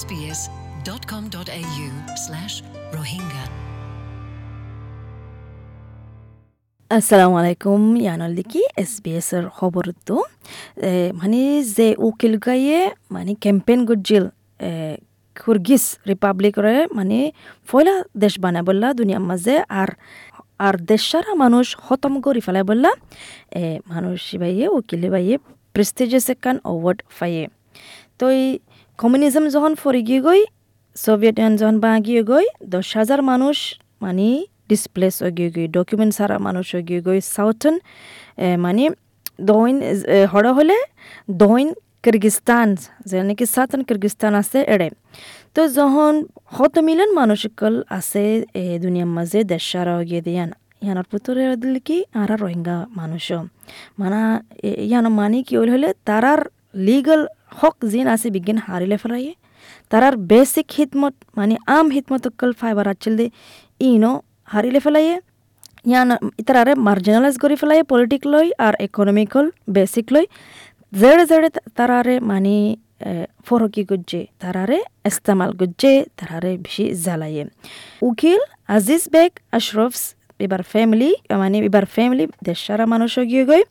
sbs.com.au slash rohingya. আসসালামু আলাইকুম ইয়ানল্লিকি S B এসের খবরতো মানে যে উকিল গাইয়ে মানে ক্যাম্পেইন গজ্জিল কুর্গিস রিপাবলিকরে মানে ফয়লা দেশ বানায় বললা, দুনিয়ার মাঝে আর আর দেশারা মানুষ খতম করে ফেলায় বললা। মানুষ বাইয়ে উকিল বাইয়ে প্রেস্টিজিয়াস একান অ্যাওয়ার্ড পাইয়ে। তো এই কমিউনিজম যখন ফরে গিয়ে গই, সোভিয়েত ইউনিয়ন যখন বা গিয়ে গই, দশ হাজার মানুষ মানে ডিসপ্লেস গিয়ে গই ডকুমেন্ট সারা মানুষ গিয়ে গই, সাউথন মানে দইন হড় হলে দইন কিরগিস্তান যে নাকি সাতন কিরগিস্তান আছে এড়ে। তো যখন হত মিলন মানুষকল আছে, এ, দুনিয়ার মাঝে দেশ সারা গিয়ে দিয়ান, ইয়ানোর পুতরে দিল কি আর রোহিঙ্গা মানুষ মানা ইয়ানো মানে কি হলে তারার লিগাল হক জিন আছে বিজ্ঞান হারিলে ফেলাইয়ে তারার বেসিক হিতমত মানে আম হিতমত কল ফাইবার আচল দে, ইনো হারিলে ফেলাইয়ে ইয়ান ইতারারে মার্জিনালাইজ করে ফেলাইয়ে পলিটিক লই আর ইকোনমিকল বেসিক লই। জেড়ে জেড়ে তারারে মানে ফরকি গুজ্জে, তারারে ইস্তেমাল গুজ্জে, তারারে বেশি জ্বালাইয়ে। উকিল আজিজ বেগ আশরফস, এবার ফ্যামিলি মানে এবার ফ্যামিলি দেশারা মানুষ গিয়ে গই।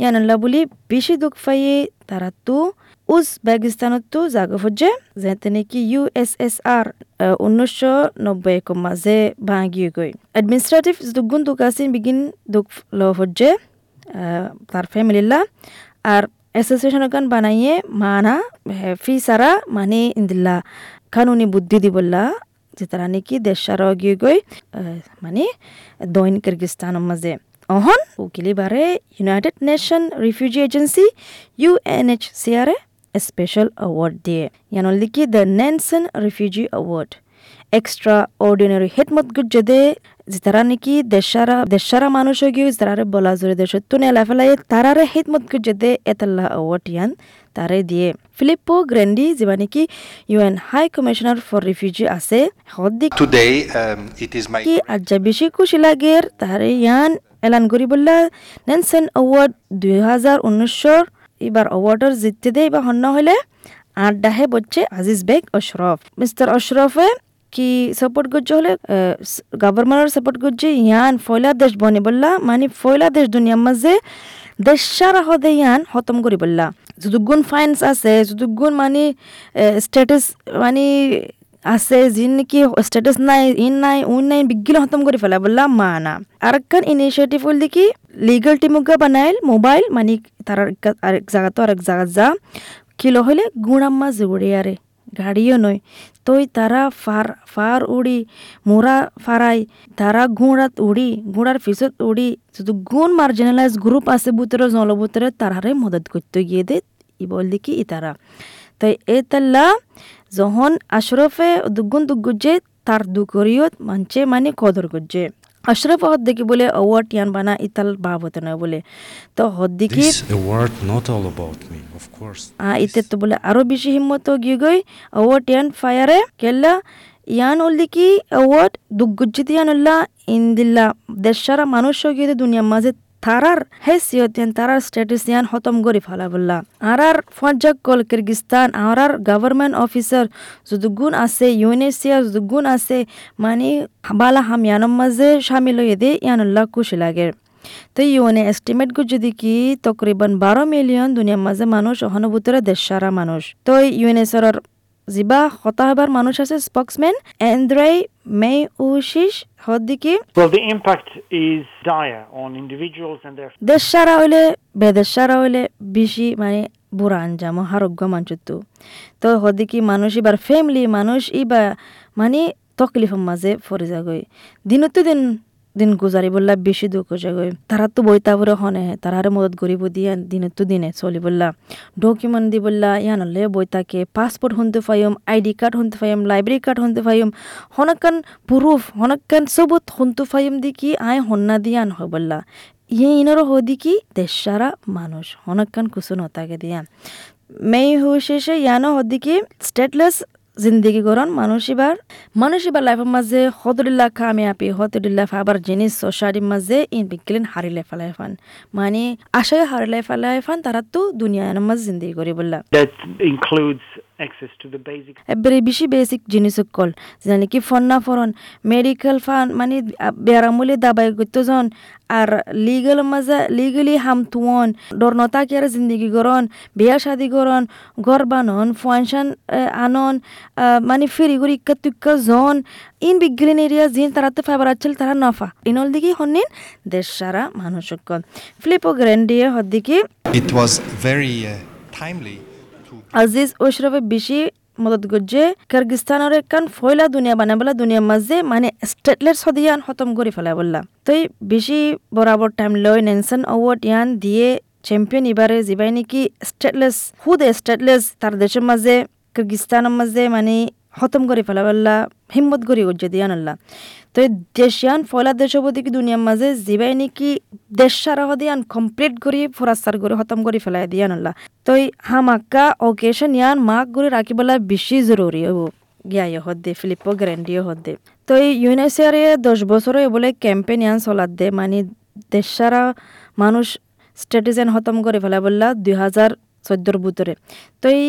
ইয়ানাল্লা বলি, বেশি দুঃখ পাইয়ে তারা তো উজবেকিস্তানতো জাগা হচ্ছে যেতে নাকি ইউ এস আর উনিশশো নব্বই এক মাঝে ভাঙিয়ে গই অ্যাডমিনিস্ট্রেটিভ দুগুণ দুঃখ আছেন বিগিন দুঃখ ল হচ্ছে তার ফ্যামিলিলা আর অ্যাসোসিয়েশন গান বানাইয়ে মানা ফি সারা মানে ইন্দিল্লা। কানুনি বুদ্ধি দিবল্লা, যে তারা নাকি দেশ সারা গিয়ে গই মানে দৈন কিরগিস্তানের মাঝে। অহন উকিলি বারে ইউনাইটেড নেশন রিফিউজি এজেন্সি ইউএনএইচসিআরে স্পেশাল অ্যাওয়ার্ড দিয়ে ইয়ানোর লিখি the Nansen refugee award extraordinary হেটমত গুজ্জে যে তারা নাকি দেশারা দেশারা মানুষ গিয়ে তারারে বলা জোরে দেশ তুনে লাফেলাই তারারে হেতমত গুজ্জে দে এতাল্লা অ্যাওয়ার্ড ইয়ান তারে দিয়ে ফিলিপ্পো গ্রেন্ডি যেবা নাকি UN high commissioner for refugee আছে হদ্দিক Today, um, it is my কি আজ বেশি খুশি লাগের তারে ইয়ান এলান করি বললা নেনসেন অ্যাওয়ার্ড দুই হাজার উনিশশোর এবার অ্যাওয়ার্ডের জিততে দেয় বা হন্য হলে আট ডাহে বলছে আজিজ বেগ, অশরফ। মিস্টার অশরফে কি সাপোর্ট করছে হলে গভর্নমেন্টের সাপোর্ট করছে ইয়ান ফয়লা দেশ বনে বললা মানে ফয়লা দেশ দুনিয়ার মাঝে দেশ সারা হদে ইয়ান খতম করি বললা। যদুগুণ ফাইন্স আছে যদুগুণ মানে স্ট্যাটাস মানে আছে যিন নাকি স্ট্যাটাস নাই, ইন নাই, উন নাই, বিজ্ঞান খতম করে ফেলা বললা মা না আর ইনিশিয়েটিভ হল দেখি লিগাল টিমুগা বানাইল মোবাইল মানে তার আরেক জায়গা তো আরেক জায়গা যা কিলো গুণাম্মা জুড়ে আরে গাড়িও নয় তই তারা ফার ফার উড়ি মোরা ফারাই তারা গুঁড়াত উড়ি গুঁড়ার পিছত উড়ি শুধু গুণ মার্জিনালাইজ গ্রুপ আছে বুতরে জলবুতরে তারারে মদত করতে গিয়ে দে ই বল দেখি ই তারা তাই এ তাল্লা যখন আশরফে দুগুণ দুগুজে তার দুকরিয়ত মানছে মানে কদর করছে আশরফ হদ দেখি বলে অওয়ার্ড ইয়ান বানা ইতাল বাবত না বলে তো হদ দেখি This award not all about me, of course. আ ইতে তো বলে আরও বেশি হিম্মত গিয়ে গই অওয়ার্ড ইয়ান ফায়ারে কেল্লা ইয়ান উল্লি দেখি অওয়ার্ড দুগুজ্জিত ইয়ান উল্লা ইন্দিল্লা দেশারা মানুষ গিয়ে দুনিয়ার মাঝে তারার হেসিয়ত ইয়ান তারার স্ট্যাটাস ইয়ান খতম করে ফেলা বললা আর আর ফজ্জাক কল কিরগিস্তান আর আর গভর্নমেন্ট অফিসার যদুগুণ আছে ইউএনএসিআর যদুগুণ আছে মানে বালা হাম ইয়ানোর মাঝে সামিল হয়ে দে, ইয়ানুল্লাহ খুশি লাগে। তো ইউএনএ এস্টিমেট গো যদি কি, তকরিবান বারো মিলিয়ন দুনিয়ার মাঝে মানুষ অহনুভূতরে দেশ সারা মানুষ। তো ইউএনএসআর যিবা হতাহবার মানুষ আছে স্পক্সম্যান এন্দ্রাই মে উশিস হদ্দিকি Well, the impact is dire on individuals and their দেশ সারা হইলে বেদেশ সারা হইলে বেশি মানে বুড়া আঞ্জাম হারোগ্য মানচুতু তো হদিকি মানুষ এবার ফ্যামিলি মানুষ ইবা মানে তকলিফের মাঝে ফরে যাগই দিনতো দিন দিন গুজারি বললা, বেশি দুঃখ যাগই তারা তো বইতা বলে হনে তারারে মদত করিব দিয়া দিনতো দিনে চলি বললা। ডকুমেন্ট দি বললা ইয়ানলে বইতাকে পাসপোর্ট হনতে পাইম আইডি কার্ড হনতে পাইম লাইব্রেরি কার্ড হনতে পাইম, হনকান প্রুফ হনকান সবুত হনতে পাইম দি কি আয় হন্না দিয়ান হয় বললা। ইয়ে ইনারও হদি কি দেশ সারা মানুষ, হনকান কুসুন হতাকে দিয়া। মেই হু শেষে ইয়ানো হদি কি স্টেটলেস জিন্দগি করন মানুষ এবার, মানুষ লাইফের মাঝে হতরিল্লা আপি হতরিল্লা আবার জিনিস সোসাইটির মাঝে ইন বিকেলেন হারিলে ফেলাই ফান মানে আশায় হারিলে ফেলাই ফান তারা তো দুনিয়ার মাঝে জিন্দগি করি বললা access to the basic এবারে বেশি বেসিক জিনিস কল যেন কি ফন্না ফরন মেডিকেল ফান মানে বেড়ামূলে দাবাই গত্যজন আর লিগেল মাঝে লিগেলি হাম তুয়ন ডরনতা কি আর জিন্দগি গরন বিয়া শাদি গরন ঘর বানন ফুয়ানশান আনন মানে ফেরি গরি ইক্কা তুক্কা জন ইন বিজ্ঞান এরিয়া জিন তারাতে ফাইবার আচ্ছিল তারা নফা। ইনল দিকে হন্নিন দেশ সারা মানুষ কল ফ্লিপো গ্র্যান্ডিয়ে হদ্দিকে। It was very uh, timely to Aziz ওশরফে বেশি মদত করছে কিরগিস্তানের একান ফয়লা দুনিয়া বানা বলা দুনিয়ার মাঝে মানে স্টেটলেট সদিয়ান খতম করে ফেলা বললা। তই বেশি বরাবর টাইম লয় নেনসন অ্যাওয়ার্ড ইয়ান দিয়ে চ্যাম্পিয়ন এবারে যিবাই নাকি স্টেটলেস হুদ স্টেটলেস তার দেশের মাঝে, কিরগিস্তানের মাঝে মানে খতম করে ফেলা বললা হিম্মত করি করছে দিয়ান আল্লাহ। তো এই দেশিয়ান ফয়লা দেশ অবধি কি দুনিয়ার মাঝে যিবাই নাকি দেশ সারা দিয়ান কমপ্লিট করি ফরাস্তার করে খতম করে ফেলাই দিয়ান আল্লাহ। তো এই হামাক্কা অকেশন ইয়ান মাক করে রাখিবেলা বেশি জরুরি হব গিয়া হদ্দে ফিলিপো গ্র্যান্ডিও হদ্দে তো এই ইউনেসিয়ারে দশ বছরে বলে ক্যাম্পেইন ইয়ান চলাত দে মানে দেশ সারা মানুষ স্ট্যাটিজেন হতম করে ফেলা বললা দুই হাজার চোদ্দোর ভিতরে। তো এই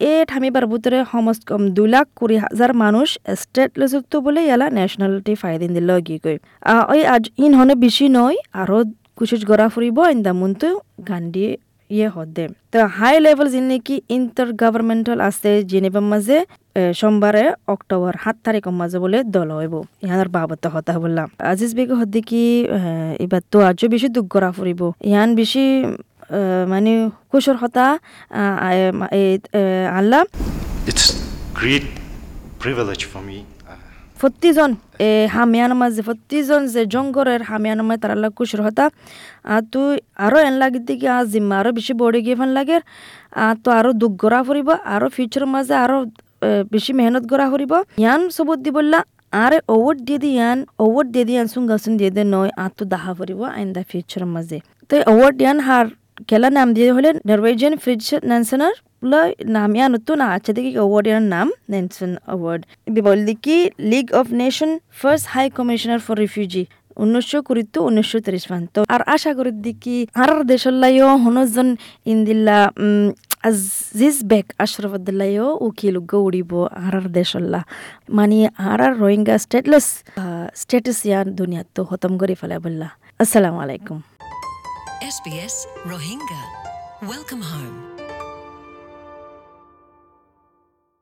এ ঠামিবার ভিতরে সমস্ত কম দুই লাখ কুড়ি হাজার মানুষ স্টেট লেসুক্ত বলে ইয়ালা ন্যাশনালিটি ফাইদিন দিল গি কই ওই আজ ইন হনে বেশি নয় আরও কুচিজ গড়া ফুরিব ইন্দা মুনতো গান্ডি ইয়ে হদে তো হাই লেভেল যিনি নাকি ইন্টার গভর্নমেন্টাল আছে জেনেভার মাঝে সোমবারে অক্টোবর সাত তারিখের মাঝে বলে দল হইব। ইহানের বাবত হতা বললাম আজিজ বেগ হদ্দি কি এবার তো আজও বেশি দুঃখ ফুরিব ইহান বেশি মানে কুশর হতা আল্লাহ। Great privilege for me. Uh, প্রতিজন এ হামিয়ান মাঝে প্রতিজন যে জঙ্গরের হামিয়ান মাঝে তার আল্লাহ কুশর হতা। আর তুই আরও এন লাগি দিকে আজ জিম্মা আরও বেশি বড়ে গিয়ে ফান লাগে আর তো আরও দুঃখ গড়া ফুরিব আরও ফিউচার মাঝে আরও এ, বেশি মেহনত গড়া ফুরিব। ইয়ান সবুত দি বললা আরে ওভার দিয়ে দি ইয়ান ওভার দিয়ে দি ইয়ান সুঙ্গা সুন দিয়ে দে নয় আর তো দাহা ফুরিব আইন দা ফিউচার মাঝে। তো ওভার ইয়ান হার খেলা নাম দিয়ে হলে নরওয়েজিয়ান ফ্রিজ ন্যানসনার নাম ইয়ান তো না আছে দেখি অ্যাওয়ার্ড ইয়ার নাম নেনসন অ্যাওয়ার্ড বলদি কি league of nation first high commissioner for refugee উনিশশো কুড়ি তো উনিশশো তিরিশ মান তো আর আশা করি দেখি আর দেশল্লাইও হনজন ইন্দিল্লা আজিজ বেক আশরফুদ্দুল্লাইও উকিল উড়িব আর আর দেশল্লা। মানে আর আর রোহিঙ্গা স্টেটলেস স্টেটাস ইয়ান দুনিয়াত তো খতম করে ফেলা বললা। আসসালামু আলাইকুম। SBS Rohingya. Welcome home.